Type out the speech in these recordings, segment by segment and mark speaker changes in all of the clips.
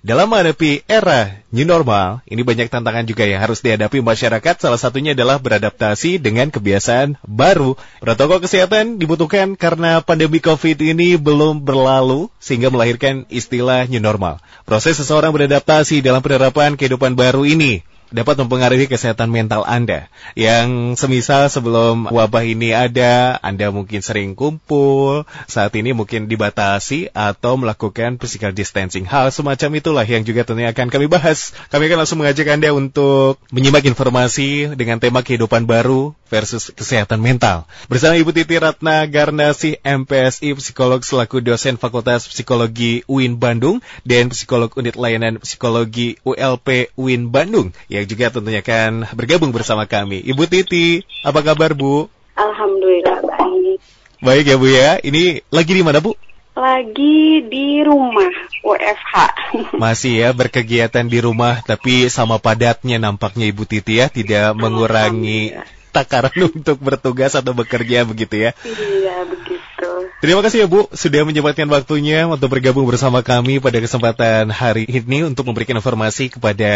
Speaker 1: Dalam menghadapi era new normal, ini banyak tantangan juga yang harus dihadapi masyarakat. Salah satunya adalah beradaptasi dengan kebiasaan baru. Protokol kesehatan dibutuhkan karena pandemi COVID ini belum berlalu sehingga melahirkan istilah new normal. Proses seseorang beradaptasi dalam penerapan kehidupan baru ini dapat mempengaruhi kesehatan mental Anda. Yang semisal sebelum wabah ini ada, Anda mungkin sering kumpul, saat ini mungkin dibatasi atau melakukan physical distancing. Hal semacam itulah yang juga tentunya akan kami bahas. Kami akan langsung mengajak Anda untuk menyimak informasi dengan tema kehidupan baru versus kesehatan mental. Bersama Ibu Titi Ratna Garnasi, MPSI, psikolog selaku dosen Fakultas Psikologi UIN Bandung dan psikolog unit layanan psikologi ULP UIN Bandung. Ya, yang juga tentunya akan bergabung bersama kami. Ibu Titi, apa kabar Bu?
Speaker 2: Alhamdulillah baik.
Speaker 1: Baik ya Bu ya. Ini lagi di mana Bu?
Speaker 2: Lagi di rumah WFH.
Speaker 1: Masih ya berkegiatan di rumah tapi sama padatnya nampaknya Ibu Titi ya, tidak mengurangi takaran untuk bertugas atau bekerja begitu ya.
Speaker 2: Iya, begitu.
Speaker 1: Terima kasih ya Bu sudah menyempatkan waktunya untuk bergabung bersama kami pada kesempatan hari ini untuk memberikan informasi kepada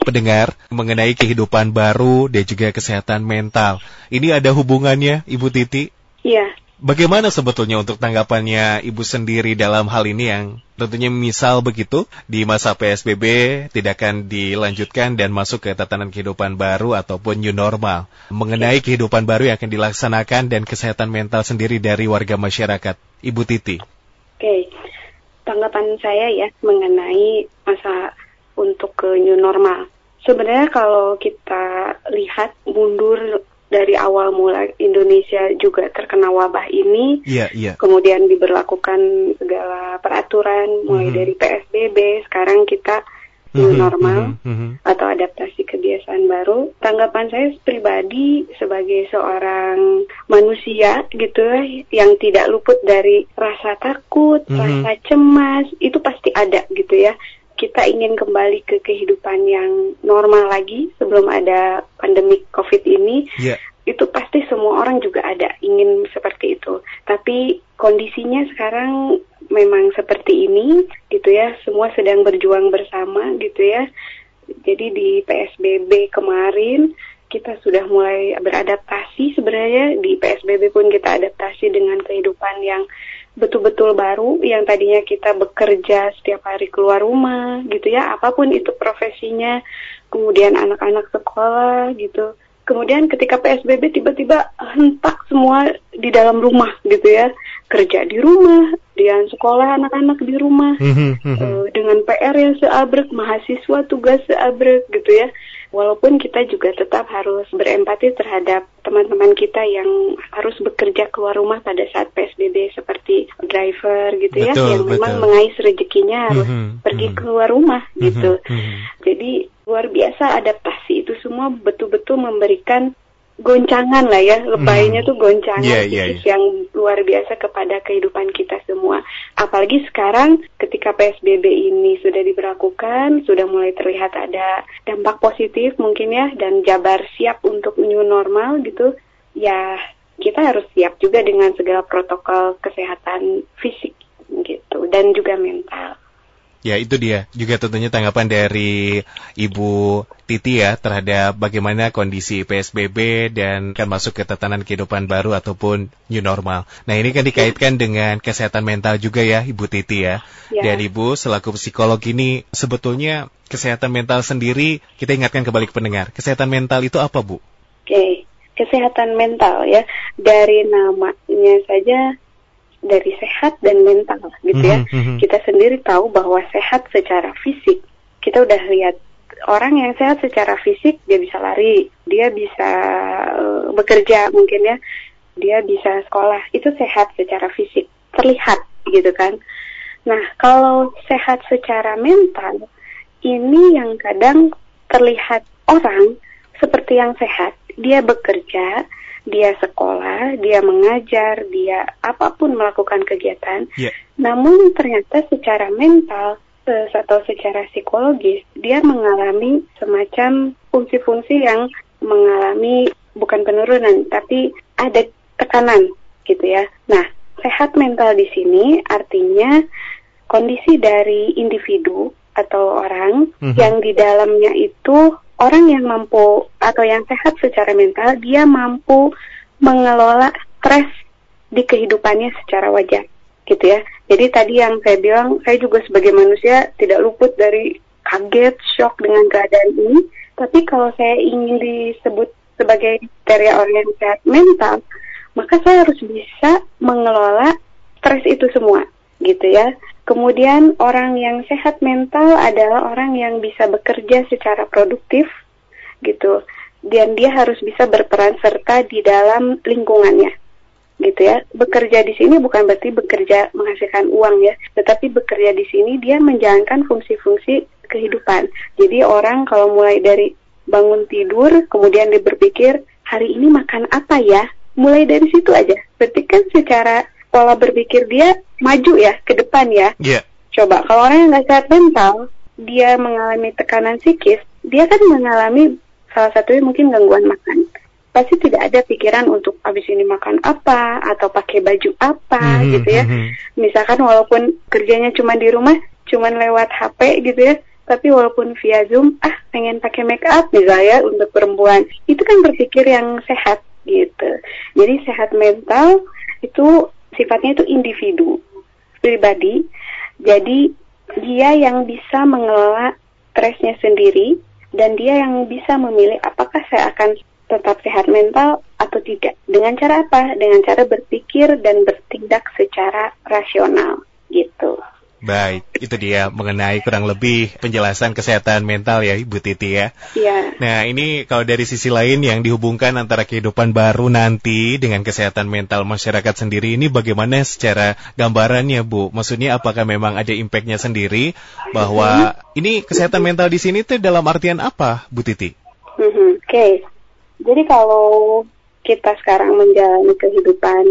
Speaker 1: pendengar mengenai kehidupan baru dan juga kesehatan mental. Ini ada hubungannya, Ibu Titi?
Speaker 2: Iya.
Speaker 1: Bagaimana sebetulnya untuk tanggapannya Ibu sendiri dalam hal ini yang tentunya misal begitu di masa PSBB tidak akan dilanjutkan dan masuk ke tatanan kehidupan baru ataupun new normal mengenai kehidupan baru yang akan dilaksanakan dan kesehatan mental sendiri dari warga masyarakat. Ibu Titi.
Speaker 2: Oke, tanggapan saya ya mengenai masa untuk ke new normal. Sebenarnya kalau kita lihat mundur dari awal mula Indonesia juga terkena wabah ini,
Speaker 1: yeah, yeah.
Speaker 2: kemudian diberlakukan segala peraturan mulai mm -hmm. dari PSBB, sekarang kita new mm-hmm, normal mm -hmm. atau adaptasi kebiasaan baru. Tanggapan saya pribadi sebagai seorang manusia gitu yang tidak luput dari rasa takut, mm -hmm. rasa cemas, itu pasti ada gitu ya kita ingin kembali ke kehidupan yang normal lagi sebelum ada pandemi COVID ini, yeah. itu pasti semua orang juga ada ingin seperti itu. Tapi kondisinya sekarang memang seperti ini, gitu ya. Semua sedang berjuang bersama, gitu ya. Jadi di PSBB kemarin kita sudah mulai beradaptasi sebenarnya di PSBB pun kita adaptasi dengan kehidupan yang betul-betul baru yang tadinya kita bekerja setiap hari keluar rumah gitu ya apa pun itu profesinya kemudian anak-anak sekolah gitu. Kemudian ketika PSBB tiba-tiba hentak semua di dalam rumah gitu ya. Kerja di rumah dan sekolah anak-anak di rumah. Uh, dengan PR yang seabrek mahasiswa tugas seabrek gitu ya walaupun kita juga tetap harus berempati terhadap teman-teman kita yang harus bekerja keluar rumah pada saat PSBB seperti driver gitu ya, betul, ya yang betul. memang mengais rezekinya harus mm -hmm, pergi mm -hmm. keluar rumah mhm, gitu. Mm -hmm. Jadi luar biasa adaptasi itu semua betul-betul memberikan goncangan lah ya, lebaynya hmm. tuh goncangan yeah, yeah, yeah. yang luar biasa kepada kehidupan kita semua. Apalagi sekarang ketika PSBB ini sudah diberlakukan, sudah mulai terlihat ada dampak positif mungkin ya dan Jabar siap untuk new normal gitu. Ya, kita harus siap juga dengan segala protokol kesehatan fisik gitu dan juga mental.
Speaker 1: Ya itu dia juga tentunya tanggapan dari Ibu Titi ya terhadap bagaimana kondisi PSBB dan kan masuk ke tatanan kehidupan baru ataupun new normal. Nah ini kan dikaitkan dengan kesehatan mental juga ya Ibu Titi ya. ya. Dan Ibu selaku psikolog ini sebetulnya kesehatan mental sendiri kita ingatkan kembali ke pendengar. Kesehatan mental itu apa Bu?
Speaker 2: Oke, kesehatan mental ya dari namanya saja dari sehat dan mental gitu ya. Mm-hmm. Kita sendiri tahu bahwa sehat secara fisik. Kita udah lihat orang yang sehat secara fisik dia bisa lari, dia bisa uh, bekerja mungkin ya, dia bisa sekolah. Itu sehat secara fisik, terlihat gitu kan. Nah, kalau sehat secara mental ini yang kadang terlihat orang seperti yang sehat, dia bekerja, dia sekolah, dia mengajar, dia apa pun melakukan kegiatan. Yeah. Namun ternyata secara mental atau secara psikologis dia mengalami semacam fungsi-fungsi yang mengalami bukan penurunan tapi ada tekanan gitu ya. Nah, sehat mental di sini artinya kondisi dari individu atau orang mm -hmm. yang di dalamnya itu orang yang mampu atau yang sehat secara mental dia mampu mengelola stres di kehidupannya secara wajar gitu ya. Jadi tadi yang saya bilang saya juga sebagai manusia tidak luput dari kaget, shock dengan keadaan ini. Tapi kalau saya ingin disebut sebagai kriteria orang yang sehat mental, maka saya harus bisa mengelola stres itu semua gitu ya. Kemudian orang yang sehat mental adalah orang yang bisa bekerja secara produktif gitu. Dan dia harus bisa berperan serta di dalam lingkungannya gitu ya. Bekerja di sini bukan berarti bekerja menghasilkan uang ya, tetapi bekerja di sini dia menjalankan fungsi-fungsi kehidupan. Jadi orang kalau mulai dari bangun tidur, kemudian dia berpikir hari ini makan apa ya, mulai dari situ aja. Berarti kan secara pola berpikir dia maju ya ke depan ya.
Speaker 1: Yeah.
Speaker 2: Coba kalau orang yang nggak sehat mental, dia mengalami tekanan psikis, dia kan mengalami salah satunya mungkin gangguan makan. Pasti tidak ada pikiran untuk habis ini makan apa atau pakai baju apa mm -hmm, gitu ya. Mm -hmm. Misalkan walaupun kerjanya cuma di rumah, cuma lewat HP gitu ya, tapi walaupun via Zoom, ah pengen pakai make up misalnya untuk perempuan, itu kan berpikir yang sehat gitu. Jadi sehat mental itu sifatnya itu individu, pribadi. Jadi dia yang bisa mengelola stresnya sendiri dan dia yang bisa memilih apakah saya akan tetap sehat mental atau tidak. Dengan cara apa? Dengan cara berpikir dan bertindak secara rasional gitu.
Speaker 1: Baik, itu dia mengenai kurang lebih penjelasan kesehatan mental ya Ibu Titi ya.
Speaker 2: Iya.
Speaker 1: Nah ini kalau dari sisi lain yang dihubungkan antara kehidupan baru nanti dengan kesehatan mental masyarakat sendiri ini bagaimana secara gambarannya Bu? Maksudnya apakah memang ada impactnya sendiri bahwa mm-hmm. ini kesehatan mental di sini tuh dalam artian apa Bu Titi?
Speaker 2: Mm-hmm. Oke, okay. jadi kalau kita sekarang menjalani kehidupan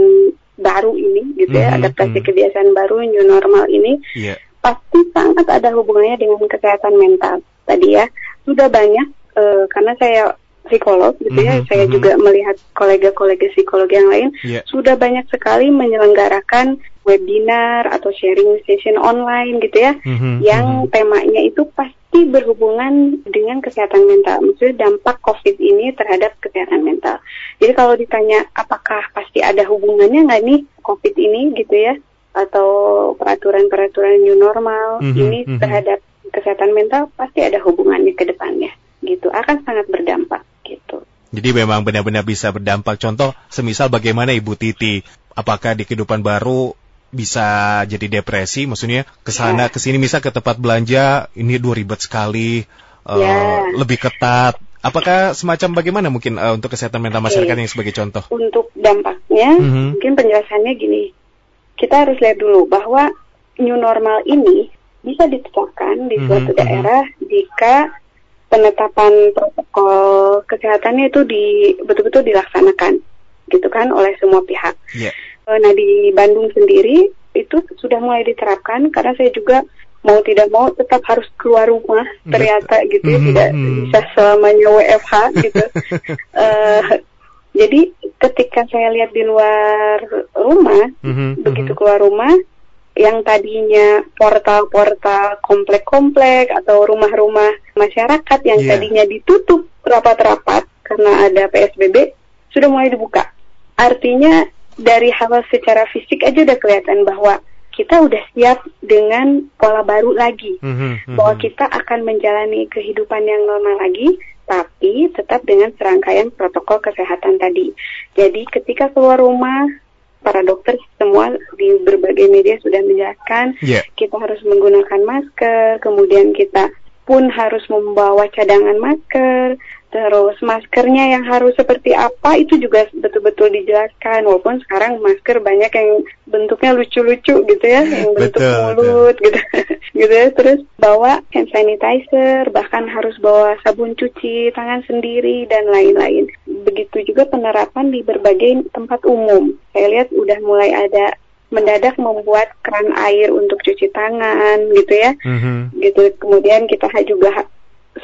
Speaker 2: baru ini gitu ya, mm-hmm, adaptasi mm-hmm. kebiasaan baru new normal ini yeah. pasti sangat ada hubungannya dengan kesehatan mental tadi ya. Sudah banyak uh, karena saya psikolog gitu ya, mm-hmm, saya mm-hmm. juga melihat kolega-kolega psikolog yang lain yeah. sudah banyak sekali menyelenggarakan webinar atau sharing session online gitu ya, mm-hmm, yang mm-hmm. temanya itu pasti pasti berhubungan dengan kesehatan mental. Maksudnya dampak COVID ini terhadap kesehatan mental. Jadi kalau ditanya apakah pasti ada hubungannya nggak nih COVID ini gitu ya? Atau peraturan-peraturan new normal mm -hmm, ini mm -hmm. terhadap kesehatan mental pasti ada hubungannya ke depannya gitu. Akan sangat berdampak gitu.
Speaker 1: Jadi memang benar-benar bisa berdampak. Contoh, semisal bagaimana Ibu Titi, apakah di kehidupan baru bisa jadi depresi, maksudnya ke sana yeah. ke sini misal ke tempat belanja ini dua ribet sekali, uh, yeah. lebih ketat. Apakah semacam bagaimana mungkin uh, untuk kesehatan mental masyarakat yang sebagai contoh?
Speaker 2: Untuk dampaknya, mm -hmm. mungkin penjelasannya gini, kita harus lihat dulu bahwa new normal ini bisa ditetapkan di mm -hmm. suatu mhm. daerah jika penetapan protokol kesehatannya itu di betul-betul dilaksanakan, gitu kan oleh semua pihak. Yeah. Eh, nah di Bandung sendiri itu sudah mulai diterapkan karena saya juga mau tidak mau tetap harus keluar rumah ternyata gitu ya mm -hmm. tidak bisa selamanya WFH gitu. uh, jadi ketika saya lihat di luar rumah, mm -hmm. begitu keluar rumah, yang tadinya portal-portal komplek-komplek atau rumah-rumah masyarakat yang yeah. tadinya ditutup rapat-rapat karena ada PSBB sudah mulai dibuka. Artinya dari hal secara fisik aja udah kelihatan bahwa kita udah siap dengan pola baru lagi, mm-hmm, bahwa kita akan menjalani kehidupan yang normal lagi, tapi tetap dengan serangkaian protokol kesehatan tadi. Jadi ketika keluar rumah, para dokter semua di berbagai media sudah menjelaskan yeah. kita harus menggunakan masker, kemudian kita pun harus membawa cadangan masker, Terus maskernya yang harus seperti apa itu juga betul-betul dijelaskan walaupun sekarang masker banyak yang bentuknya lucu-lucu gitu ya, yang bentuk betul, mulut betul. gitu. gitu ya. Terus bawa hand sanitizer, bahkan harus bawa sabun cuci tangan sendiri dan lain-lain. Begitu juga penerapan di berbagai tempat umum. Saya lihat udah mulai ada mendadak membuat keran air untuk cuci tangan gitu ya. Mm -hmm. Gitu. Kemudian kita juga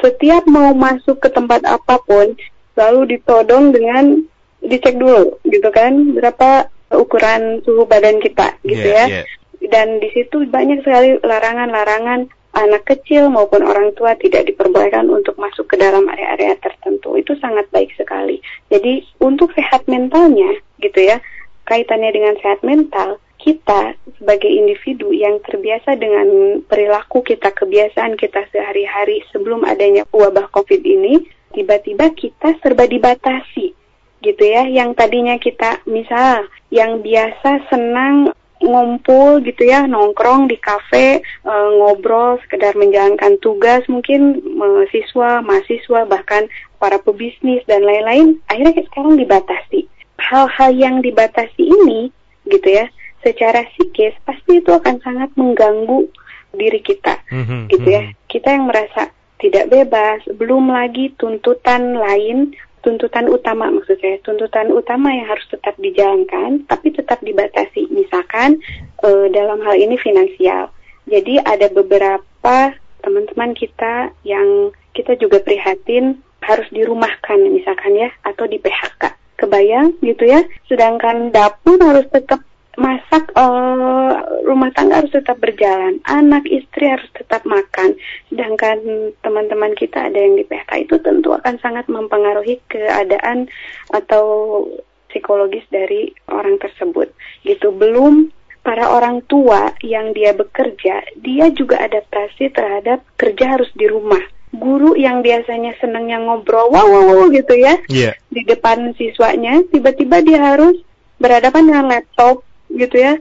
Speaker 2: setiap mau masuk ke tempat apa pun selalu ditodong dengan dicek dulu gitu kan berapa ukuran suhu badan kita gitu yeah, ya yeah. dan di situ banyak sekali larangan-larangan anak kecil maupun orang tua tidak diperbolehkan untuk masuk ke dalam area-area tertentu. Itu sangat baik sekali. Jadi untuk sehat mentalnya gitu ya, kaitannya dengan sehat mental, kita sebagai individu yang terbiasa dengan perilaku kita, kebiasaan kita sehari-hari sebelum adanya wabah COVID ini, tiba-tiba kita serba dibatasi gitu ya. Yang tadinya kita misal yang biasa senang ngumpul gitu ya nongkrong di kafe e, ngobrol sekedar menjalankan tugas mungkin e, siswa mahasiswa bahkan para pebisnis dan lain-lain akhirnya sekarang dibatasi hal-hal yang dibatasi ini gitu ya secara psikis pasti itu akan sangat mengganggu diri kita. Mm-hmm, gitu ya. mm-hmm. kita yang merasa tidak bebas belum lagi tuntutan lain tuntutan utama maksud saya tuntutan utama yang harus tetap dijalankan tapi tetap dibatasi. Misalkan e, dalam hal ini finansial. Jadi ada beberapa teman-teman kita yang kita juga prihatin harus dirumahkan misalkan ya atau di PHK kebayang gitu ya? Sedangkan dapur harus tetap masak uh, rumah tangga harus tetap berjalan, anak istri harus tetap makan. Sedangkan teman-teman kita ada yang di PHK itu tentu akan sangat mempengaruhi keadaan atau psikologis dari orang tersebut. Gitu. Belum para orang tua yang dia bekerja, dia juga adaptasi terhadap kerja harus di rumah. Guru yang biasanya senangnya ngobrol, wow, wow, wow gitu ya, yeah. di depan siswanya, tiba-tiba dia harus berhadapan dengan laptop, gitu ya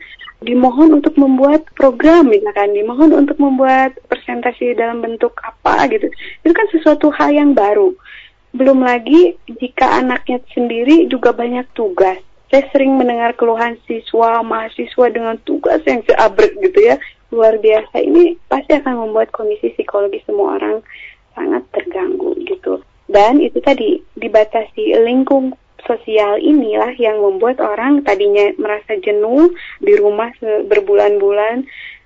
Speaker 2: dimohon untuk membuat program misalkan dimohon untuk membuat presentasi dalam bentuk apa gitu. Itu kan sesuatu hal yang baru. Belum lagi jika anaknya sendiri juga banyak tugas. Saya sering mendengar keluhan siswa mahasiswa dengan tugas yang seabrek gitu ya. Luar biasa. Ini pasti akan membuat kondisi psikologi semua orang sangat terganggu gitu. Dan itu tadi dibatasi lingkung sosial inilah yang membuat orang tadinya merasa jenuh di rumah berbulan-bulan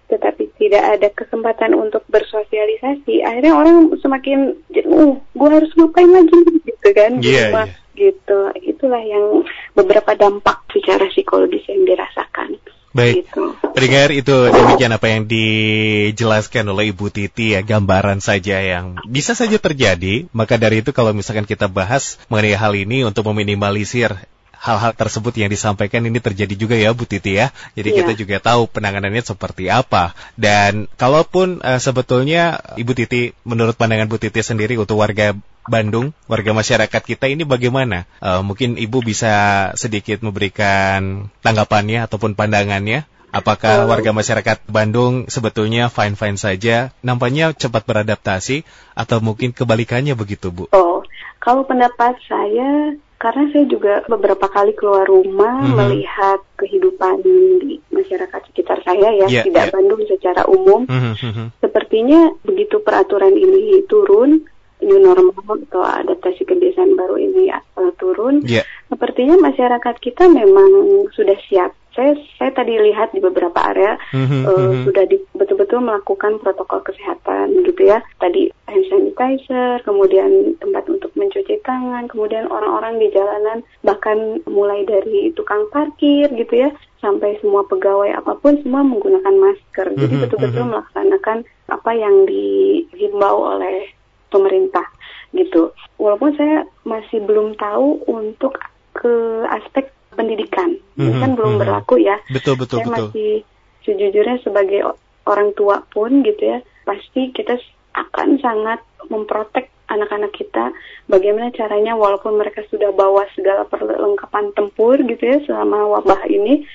Speaker 2: tetapi tidak ada kesempatan untuk bersosialisasi. Akhirnya orang semakin jenuh. Gue harus ngapain lagi gitu kan di yeah, rumah. yeah. gitu. Itulah yang beberapa dampak secara psikologis yang dirasakan
Speaker 1: Baik, gitu. pendengar itu demikian apa yang dijelaskan oleh Ibu Titi ya gambaran saja yang bisa saja terjadi. Maka dari itu kalau misalkan kita bahas mengenai hal ini untuk meminimalisir hal-hal tersebut yang disampaikan ini terjadi juga ya Bu Titi ya. Jadi yeah. kita juga tahu penanganannya seperti apa. Dan kalaupun uh, sebetulnya Ibu Titi menurut pandangan Bu Titi sendiri untuk warga Bandung, warga masyarakat kita ini bagaimana? Uh, mungkin Ibu bisa sedikit memberikan tanggapannya ataupun pandangannya. Apakah oh. warga masyarakat Bandung sebetulnya fine-fine saja, nampaknya cepat beradaptasi, atau mungkin kebalikannya begitu, Bu?
Speaker 2: Oh, kalau pendapat saya, karena saya juga beberapa kali keluar rumah mm -hmm. melihat kehidupan di masyarakat sekitar saya ya, yeah, tidak yeah. Bandung secara umum, mm -hmm. sepertinya begitu peraturan ini turun, new normal atau adaptasi kebiasaan baru ini uh, turun, yeah. sepertinya masyarakat kita memang sudah siap. Saya saya tadi lihat di beberapa area mm-hmm, uh, mm-hmm. sudah betul-betul melakukan protokol kesehatan gitu ya. Tadi hand sanitizer, kemudian tempat untuk mencuci tangan, kemudian orang-orang di jalanan bahkan mulai dari tukang parkir gitu ya sampai semua pegawai apa pun semua menggunakan masker. Jadi mm-hmm, betul-betul mm-hmm. melaksanakan apa yang dihimbau oleh pemerintah gitu. Walaupun saya masih belum tahu untuk ke aspek pendidikan, mm -hmm, kan belum mm -hmm. berlaku ya.
Speaker 1: Betul betul
Speaker 2: saya
Speaker 1: betul.
Speaker 2: masih sejujurnya sebagai orang tua pun gitu ya, pasti kita akan sangat memprotek anak-anak kita bagaimana caranya walaupun mereka sudah bawa segala perlengkapan tempur gitu ya selama wabah ini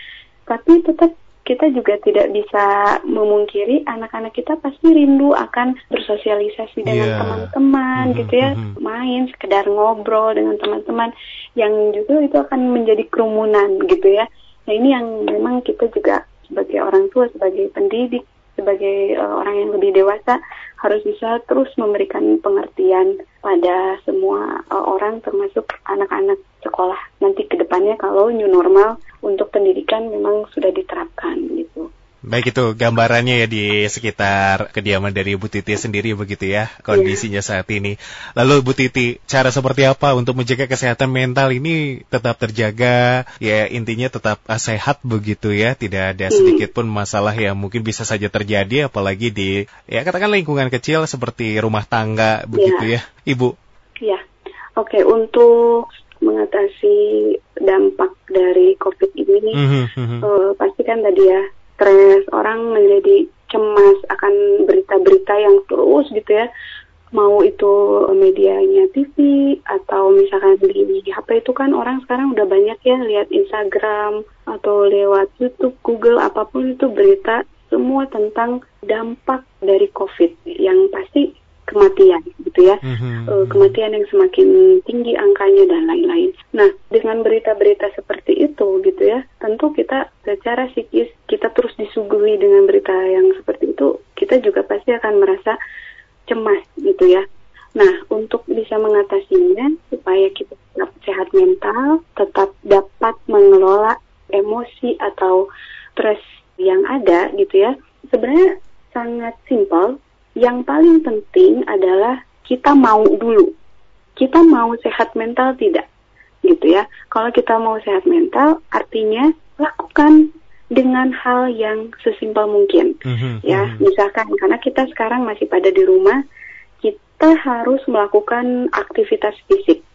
Speaker 2: tapi tetap kita juga tidak bisa memungkiri anak-anak kita pasti rindu akan bersosialisasi dengan yeah. teman-teman mm-hmm. gitu ya, mm-hmm. main sekedar ngobrol dengan teman-teman yang juga itu akan menjadi kerumunan gitu ya. Nah ini yang memang kita juga sebagai orang tua, sebagai pendidik, sebagai uh, orang yang lebih dewasa harus bisa terus memberikan pengertian pada semua uh, orang termasuk anak-anak sekolah nanti ke depannya kalau new normal untuk pendidikan memang sudah diterapkan gitu.
Speaker 1: Baik itu gambarannya ya di sekitar kediaman dari Bu Titi sendiri begitu ya kondisinya saat ini. Lalu Bu Titi, cara seperti apa untuk menjaga kesehatan mental ini tetap terjaga? Ya intinya tetap sehat begitu ya, tidak ada sedikit pun masalah yang mungkin bisa saja terjadi apalagi di ya katakan lingkungan kecil seperti rumah tangga begitu ya, ya Ibu.
Speaker 2: Ya. Oke, untuk mengatasi dampak dari COVID ini, mm -hmm. uh, pasti kan tadi ya stres, orang menjadi cemas akan berita-berita yang terus gitu ya. Mau itu medianya TV atau misalkan di HP itu kan orang sekarang udah banyak ya lihat Instagram atau lewat YouTube, Google apa pun itu berita semua tentang dampak dari COVID yang pasti kematian gitu ya mm-hmm. uh, kematian yang semakin tinggi angkanya dan lain-lain. Nah dengan berita-berita seperti itu gitu ya tentu kita secara psikis kita terus disuguhi dengan berita yang seperti itu kita juga pasti akan merasa cemas gitu ya. Nah untuk bisa mengatasinya supaya kita tetap sehat mental tetap dapat mengelola emosi atau stres yang ada gitu ya sebenarnya sangat simpel yang paling penting adalah kita mau dulu. Kita mau sehat mental tidak? Gitu ya. Kalau kita mau sehat mental, artinya lakukan dengan hal yang sesimpel mungkin. Mm-hmm. Ya, mhm. misalkan karena kita sekarang masih pada di rumah, kita harus melakukan aktivitas fisik.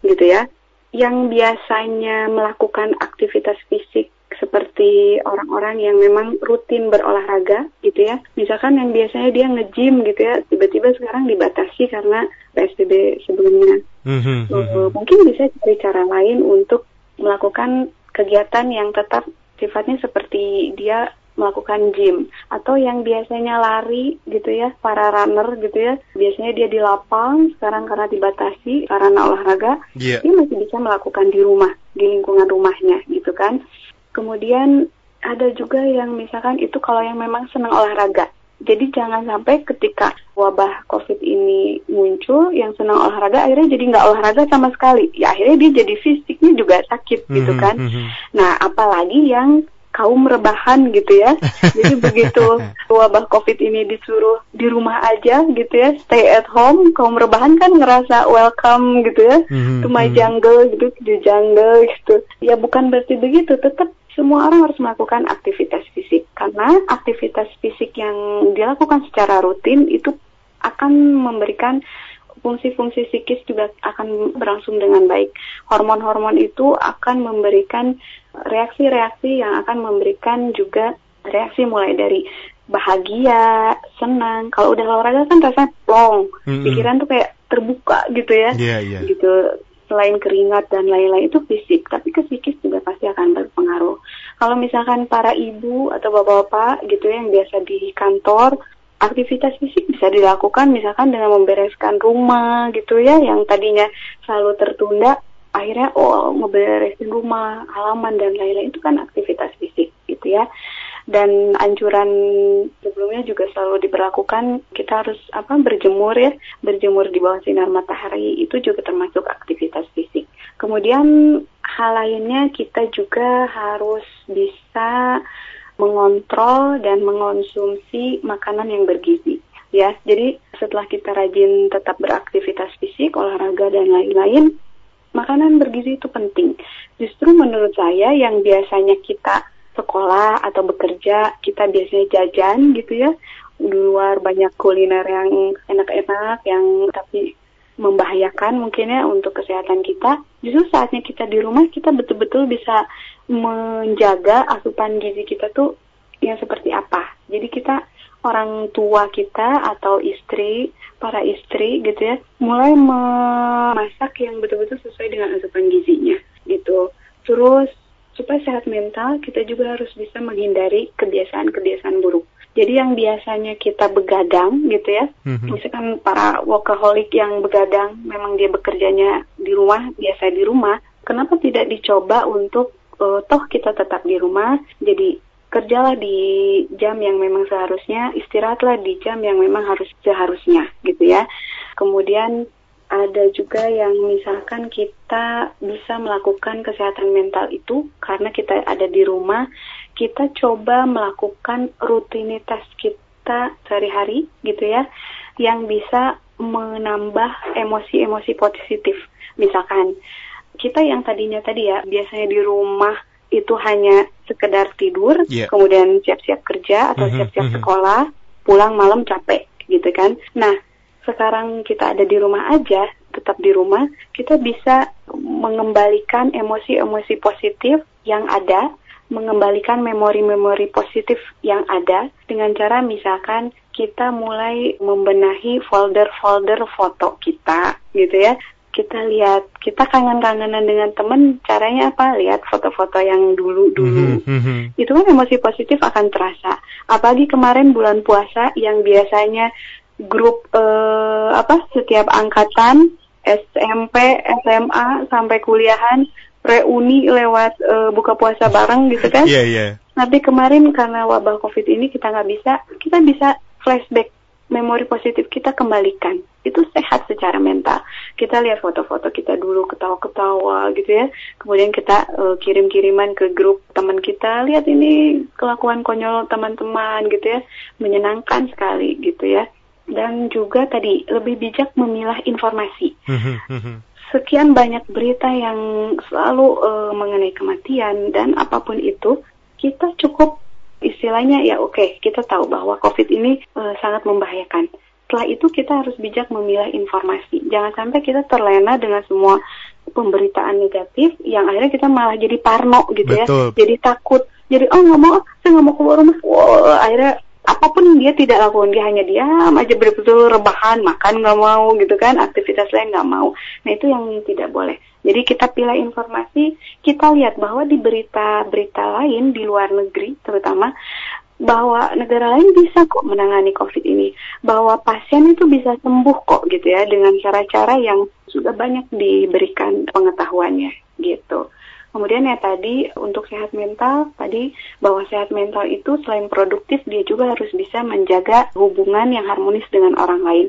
Speaker 2: Gitu ya. Yang biasanya melakukan aktivitas fisik seperti orang-orang yang memang rutin berolahraga gitu ya. Misalkan yang biasanya dia nge-gym gitu ya, tiba-tiba sekarang dibatasi karena PSBB sebelumnya. Mm-hmm, mungkin bisa cari cara lain untuk melakukan kegiatan yang tetap sifatnya seperti dia melakukan gym atau yang biasanya lari gitu ya para runner gitu ya biasanya dia di lapang sekarang karena dibatasi karena olahraga yeah. dia masih bisa melakukan di rumah di lingkungan rumahnya gitu kan Kemudian ada juga yang misalkan itu kalau yang memang senang olahraga. Jadi jangan sampai ketika wabah COVID ini muncul, yang senang olahraga akhirnya jadi nggak olahraga sama sekali. Ya akhirnya dia jadi fisiknya juga sakit mm-hmm, gitu kan. Mm-hmm. Nah apalagi yang kaum rebahan gitu ya. Jadi begitu wabah COVID ini disuruh di rumah aja gitu ya, stay at home, kaum rebahan kan ngerasa welcome gitu ya, mm-hmm, to my mm-hmm. jungle gitu, di jungle gitu. Ya bukan berarti begitu, tetap semua orang harus melakukan aktivitas fisik karena aktivitas fisik yang dilakukan secara rutin itu akan memberikan fungsi-fungsi psikis juga akan berlangsung dengan baik. Hormon-hormon itu akan memberikan reaksi-reaksi yang akan memberikan juga reaksi mulai dari bahagia, senang. Kalau udah olahraga kan rasanya plong, mm-hmm. pikiran tuh kayak terbuka gitu ya, yeah, yeah. gitu selain keringat dan lain-lain itu fisik, tapi ke psikis juga pasti akan berpengaruh. Kalau misalkan para ibu atau bapak-bapak gitu ya yang biasa di kantor, aktivitas fisik bisa dilakukan misalkan dengan membereskan rumah gitu ya yang tadinya selalu tertunda, akhirnya oh membereskan rumah, halaman dan lain-lain itu kan aktivitas fisik gitu ya dan anjuran sebelumnya juga selalu diberlakukan kita harus apa berjemur ya berjemur di bawah sinar matahari itu juga termasuk aktivitas fisik. Kemudian hal lainnya kita juga harus bisa mengontrol dan mengonsumsi makanan yang bergizi ya. Jadi setelah kita rajin tetap beraktivitas fisik olahraga dan lain-lain makanan bergizi itu penting. Justru menurut saya yang biasanya kita sekolah atau bekerja kita biasanya jajan gitu ya. Di luar banyak kuliner yang enak-enak yang tapi membahayakan mungkin ya untuk kesehatan kita. Justru saatnya kita di rumah kita betul-betul bisa menjaga asupan gizi kita tuh yang seperti apa. Jadi kita orang tua kita atau istri para istri gitu ya mulai memasak yang betul-betul sesuai dengan asupan gizinya gitu. Terus supaya sehat mental kita juga harus bisa menghindari kebiasaan-kebiasaan buruk. Jadi yang biasanya kita begadang gitu ya, mm-hmm. misalkan para workaholic yang begadang, memang dia bekerjanya di rumah, biasa di rumah, kenapa tidak dicoba untuk uh, toh kita tetap di rumah, jadi kerjalah di jam yang memang seharusnya, istirahatlah di jam yang memang harus seharusnya gitu ya. Kemudian ada juga yang misalkan kita bisa melakukan kesehatan mental itu karena kita ada di rumah, kita coba melakukan rutinitas kita sehari-hari gitu ya, yang bisa menambah emosi-emosi positif. Misalkan kita yang tadinya tadi ya biasanya di rumah itu hanya sekedar tidur, yeah. kemudian siap-siap kerja atau mhm, siap-siap mm -hmm. sekolah, pulang malam capek gitu kan. Nah, sekarang kita ada di rumah aja, tetap di rumah, kita bisa mengembalikan emosi-emosi positif yang ada, mengembalikan memori-memori positif yang ada dengan cara misalkan kita mulai membenahi folder-folder foto kita gitu ya. Kita lihat kita kangen-kangenan dengan temen caranya apa? Lihat foto-foto yang dulu-dulu. Mm -hmm. itu kan emosi positif akan terasa. Apalagi kemarin bulan puasa yang biasanya grup uh, apa setiap angkatan SMP SMA sampai kuliahan reuni lewat uh, buka puasa bareng gitu kan
Speaker 1: yeah, yeah.
Speaker 2: tapi kemarin karena wabah covid ini kita nggak bisa kita bisa flashback memori positif kita kembalikan. Itu sehat secara mental. Kita lihat foto-foto kita dulu ketawa-ketawa gitu ya. Kemudian kita uh, kirim-kiriman ke grup teman kita, lihat ini kelakuan konyol teman-teman gitu ya. Menyenangkan sekali gitu ya. Dan juga tadi lebih bijak memilah informasi. Sekian banyak berita yang selalu uh, mengenai kematian dan apa pun itu, kita cukup istilahnya ya oke okay, kita tahu bahwa COVID ini uh, sangat membahayakan. Setelah itu kita harus bijak memilah informasi. Jangan sampai kita terlena dengan semua pemberitaan negatif yang akhirnya kita malah jadi parno gitu ya. Betul. ya, jadi takut, jadi oh nggak mau, saya nggak mau keluar rumah. Wow, akhirnya apa pun dia tidak lakukan dia hanya diam aja betul-betul rebahan makan nggak mau gitu kan aktivitas lain nggak mau. Nah itu yang tidak boleh. Jadi kita pilih informasi kita lihat bahwa di berita-berita lain di luar negeri terutama bahwa negara lain bisa kok menangani COVID ini, bahwa pasien itu bisa sembuh kok gitu ya dengan cara-cara yang sudah banyak diberikan pengetahuannya gitu. Kemudian ya tadi untuk sehat mental, tadi bahwa sehat mental itu selain produktif dia juga harus bisa menjaga hubungan yang harmonis dengan orang lain.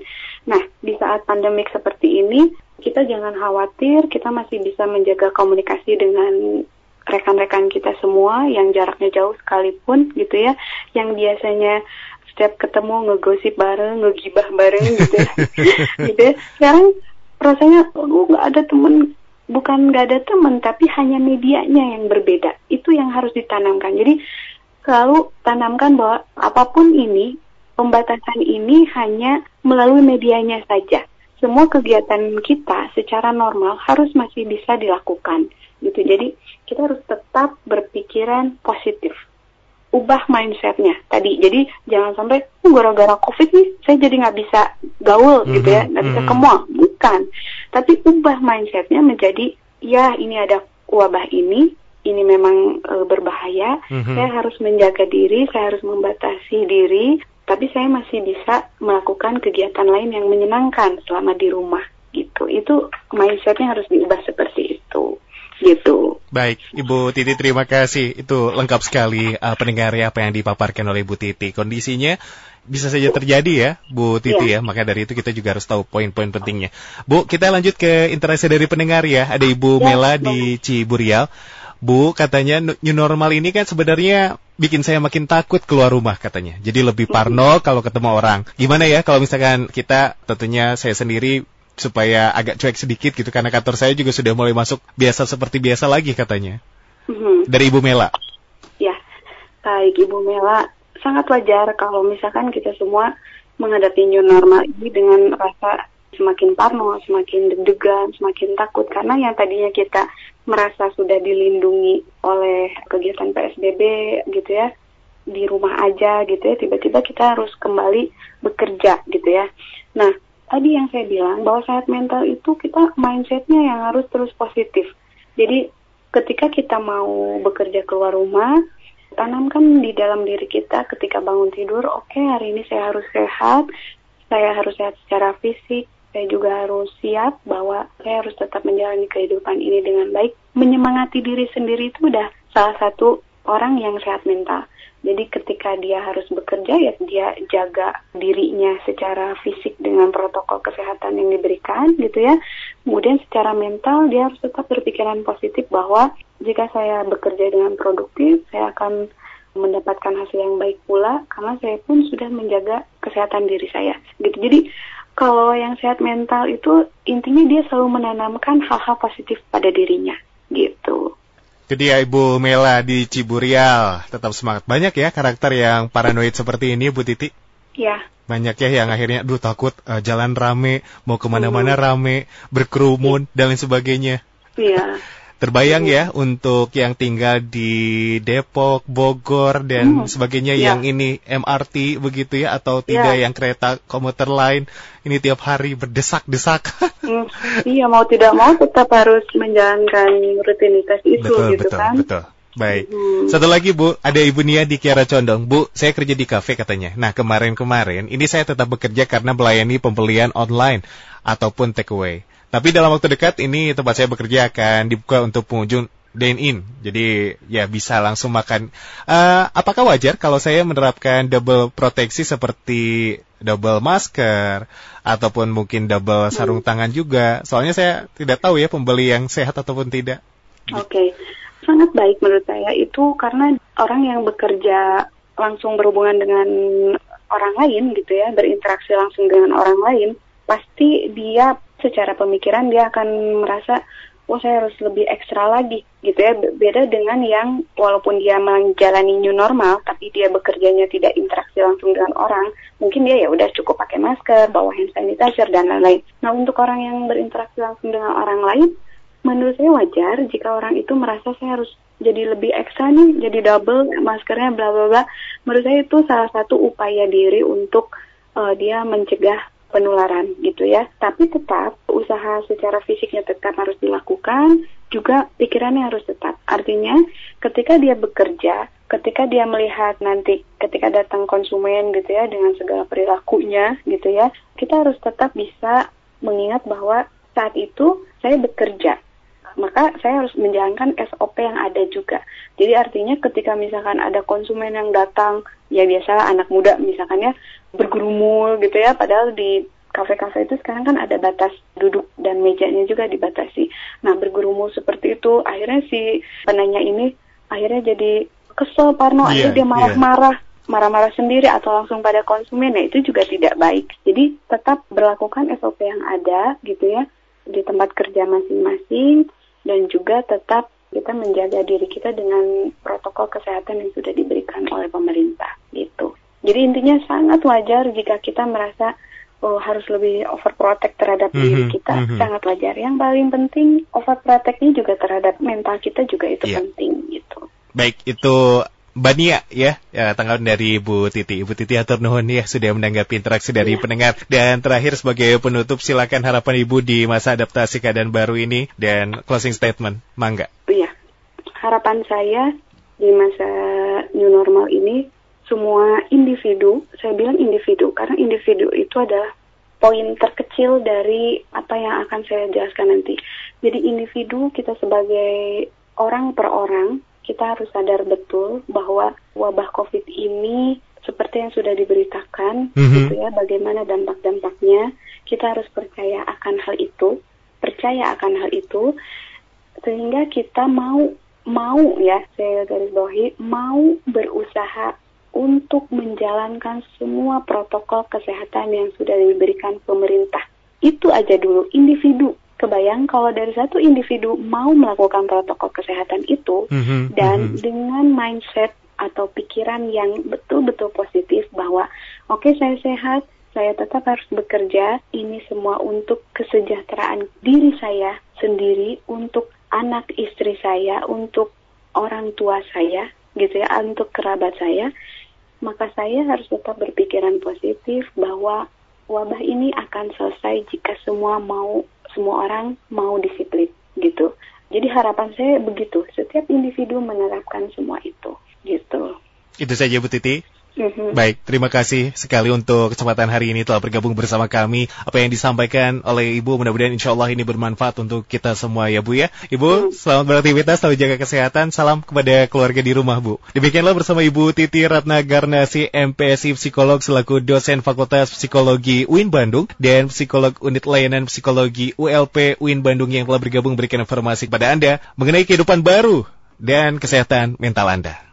Speaker 2: Nah, di saat pandemik seperti ini, kita jangan khawatir, kita masih bisa menjaga komunikasi dengan rekan-rekan kita semua yang jaraknya jauh sekalipun gitu ya, yang biasanya setiap ketemu ngegosip bareng, ngegibah bareng gitu ya. gitu ya. Sekarang rasanya, oh nggak ada temen bukan nggak ada teman tapi hanya medianya yang berbeda itu yang harus ditanamkan jadi selalu tanamkan bahwa apa pun ini pembatasan ini hanya melalui medianya saja semua kegiatan kita secara normal harus masih bisa dilakukan gitu jadi kita harus tetap berpikiran positif ubah mindsetnya tadi. Jadi jangan sampai gara-gara covid nih saya jadi nggak bisa gaul mm -hmm. gitu ya, nggak bisa mm -hmm. ke mall. Bukan. Tapi ubah mindsetnya menjadi ya ini ada wabah ini, ini memang e, berbahaya. Mm -hmm. Saya harus menjaga diri, saya harus membatasi diri. Tapi saya masih bisa melakukan kegiatan lain yang menyenangkan selama di rumah gitu. Itu mindsetnya harus diubah seperti itu gitu.
Speaker 1: Baik, Ibu Titi terima kasih. Itu lengkap sekali uh, pendengar ya apa yang dipaparkan oleh Ibu Titi. Kondisinya bisa saja terjadi ya, Bu Titi ya. ya. Maka dari itu kita juga harus tahu poin-poin pentingnya. Bu, kita lanjut ke interaksi dari pendengar ya. Ada Ibu ya, Mela di Ciburial. Bu, katanya new normal ini kan sebenarnya bikin saya makin takut keluar rumah katanya. Jadi lebih parno kalau ketemu orang. Gimana ya kalau misalkan kita tentunya saya sendiri supaya agak cuek sedikit gitu karena kantor saya juga sudah mulai masuk biasa seperti biasa lagi katanya. Mm-hmm. Dari Ibu Mela.
Speaker 2: Ya, baik Ibu Mela. Sangat wajar kalau misalkan kita semua menghadapi new normal ini dengan rasa semakin parno, semakin deg-degan, semakin takut karena yang tadinya kita merasa sudah dilindungi oleh kegiatan PSBB gitu ya di rumah aja gitu ya tiba-tiba kita harus kembali bekerja gitu ya. Nah tadi yang saya bilang bahwa sehat mental itu kita mindsetnya yang harus terus positif. Jadi ketika kita mau bekerja keluar rumah, tanamkan di dalam diri kita ketika bangun tidur, oke okay, hari ini saya harus sehat, saya harus sehat secara fisik, saya juga harus siap bahwa saya harus tetap menjalani kehidupan ini dengan baik. Menyemangati diri sendiri itu udah salah satu orang yang sehat mental. Jadi ketika dia harus bekerja ya dia jaga dirinya secara fisik dengan protokol kesehatan yang diberikan gitu ya. Kemudian secara mental dia harus tetap berpikiran positif bahwa jika saya bekerja dengan produktif, saya akan mendapatkan hasil yang baik pula karena saya pun sudah menjaga kesehatan diri saya. Gitu. Jadi kalau yang sehat mental itu intinya dia selalu menanamkan hal-hal positif pada dirinya gitu.
Speaker 1: Itu dia Ibu Mela di Ciburial. Tetap semangat. Banyak ya karakter yang paranoid seperti ini, Bu Titi?
Speaker 2: Iya.
Speaker 1: Banyak ya yang akhirnya, duh takut uh, jalan rame, mau ke mana-mana hmm. rame, berkerumun, dan lain sebagainya.
Speaker 2: Iya.
Speaker 1: Terbayang ya untuk yang tinggal di Depok, Bogor dan hmm. sebagainya ya. yang ini MRT begitu ya atau tidak ya. yang kereta komuter lain ini tiap hari berdesak-desak.
Speaker 2: Hmm. Iya mau tidak mau tetap harus menjalankan rutinitas itu
Speaker 1: betul,
Speaker 2: gitu
Speaker 1: betul,
Speaker 2: kan.
Speaker 1: Betul. Baik. Hmm. Satu lagi Bu, ada Ibu Nia di Kiara Condong. Bu, saya kerja di kafe katanya. Nah, kemarin-kemarin ini saya tetap bekerja karena melayani pembelian online ataupun takeaway. Tapi dalam waktu dekat ini tempat saya bekerja akan dibuka untuk pengunjung dine in. Jadi ya bisa langsung makan. Uh, apakah wajar kalau saya menerapkan double proteksi seperti double masker ataupun mungkin double sarung hmm. tangan juga? Soalnya saya tidak tahu ya pembeli yang sehat ataupun tidak.
Speaker 2: Oke. Okay. Sangat baik menurut saya itu karena orang yang bekerja langsung berhubungan dengan orang lain gitu ya, berinteraksi langsung dengan orang lain, pasti dia secara pemikiran dia akan merasa oh saya harus lebih ekstra lagi gitu ya. Beda dengan yang walaupun dia menjalani new normal tapi dia bekerjanya tidak interaksi langsung dengan orang mungkin dia ya udah cukup pakai masker bawa hand sanitizer dan lain-lain. Nah untuk orang yang berinteraksi langsung dengan orang lain menurut saya wajar jika orang itu merasa saya harus jadi lebih ekstra nih jadi double maskernya bla bla bla. Menurut saya itu salah satu upaya diri untuk uh, dia mencegah penularan gitu ya. Tapi tetap usaha secara fisiknya tetap harus dilakukan, juga pikirannya harus tetap. Artinya ketika dia bekerja, ketika dia melihat nanti ketika datang konsumen gitu ya dengan segala perilakunya gitu ya, kita harus tetap bisa mengingat bahwa saat itu saya bekerja maka saya harus menjalankan SOP yang ada juga. Jadi artinya ketika misalkan ada konsumen yang datang, ya biasa anak muda misalkan ya bergurumul gitu ya, padahal di kafe-kafe itu sekarang kan ada batas duduk dan mejanya juga dibatasi. Nah bergurumul seperti itu, akhirnya si penanya ini akhirnya jadi kesel, parno, yeah, akhirnya dia iya. marah-marah. Yeah marah-marah sendiri atau langsung pada konsumen, ya itu juga tidak baik. Jadi tetap berlakukan SOP yang ada gitu ya di tempat kerja masing-masing dan juga tetap kita menjaga diri kita dengan protokol kesehatan yang sudah diberikan oleh pemerintah gitu. Jadi intinya sangat wajar jika kita merasa oh, harus lebih overprotect terhadap mm -hmm, diri kita mm -hmm. sangat wajar. Yang paling penting overprotectnya juga terhadap mental kita juga itu yeah. penting gitu.
Speaker 1: Baik, itu Mbak Nia ya, ya tanggapan dari Ibu Titi. Ibu Titi atur nuhun ya sudah menanggapi interaksi dari ya. pendengar. Dan terakhir sebagai penutup silakan harapan Ibu di masa adaptasi keadaan baru ini dan closing statement. Mangga.
Speaker 2: Iya. Harapan saya di masa new normal ini semua individu, saya bilang individu karena individu itu adalah poin terkecil dari apa yang akan saya jelaskan nanti. Jadi individu kita sebagai orang per orang kita harus sadar betul bahwa wabah COVID ini seperti yang sudah diberitakan, mm -hmm. gitu ya, bagaimana dampak-dampaknya. Kita harus percaya akan hal itu, percaya akan hal itu, sehingga kita mau mau ya, saya garis bawahi, mau berusaha untuk menjalankan semua protokol kesehatan yang sudah diberikan pemerintah. Itu aja dulu, individu kebayang kalau dari satu individu mau melakukan protokol kesehatan itu mm-hmm, dan mm-hmm. dengan mindset atau pikiran yang betul-betul positif bahwa oke okay, saya sehat, saya tetap harus bekerja, ini semua untuk kesejahteraan diri saya sendiri, untuk anak istri saya, untuk orang tua saya, gitu ya, untuk kerabat saya, maka saya harus tetap berpikiran positif bahwa wabah ini akan selesai jika semua mau semua orang mau disiplin gitu. Jadi harapan saya begitu, setiap individu menerapkan semua itu gitu.
Speaker 1: Itu saja Bu Titi. Mm-hmm. Baik, terima kasih sekali untuk kesempatan hari ini telah bergabung bersama kami. Apa yang disampaikan oleh Ibu mudah-mudahan insya Allah ini bermanfaat untuk kita semua ya Bu ya. Ibu, mm. selamat beraktivitas, selalu jaga kesehatan. Salam kepada keluarga di rumah Bu. Demikianlah bersama Ibu Titi Ratna Garnasi, MPSI Psikolog selaku dosen Fakultas Psikologi UIN Bandung dan Psikolog Unit Layanan Psikologi ULP UIN Bandung yang telah bergabung berikan informasi kepada Anda mengenai kehidupan baru dan kesehatan mental Anda.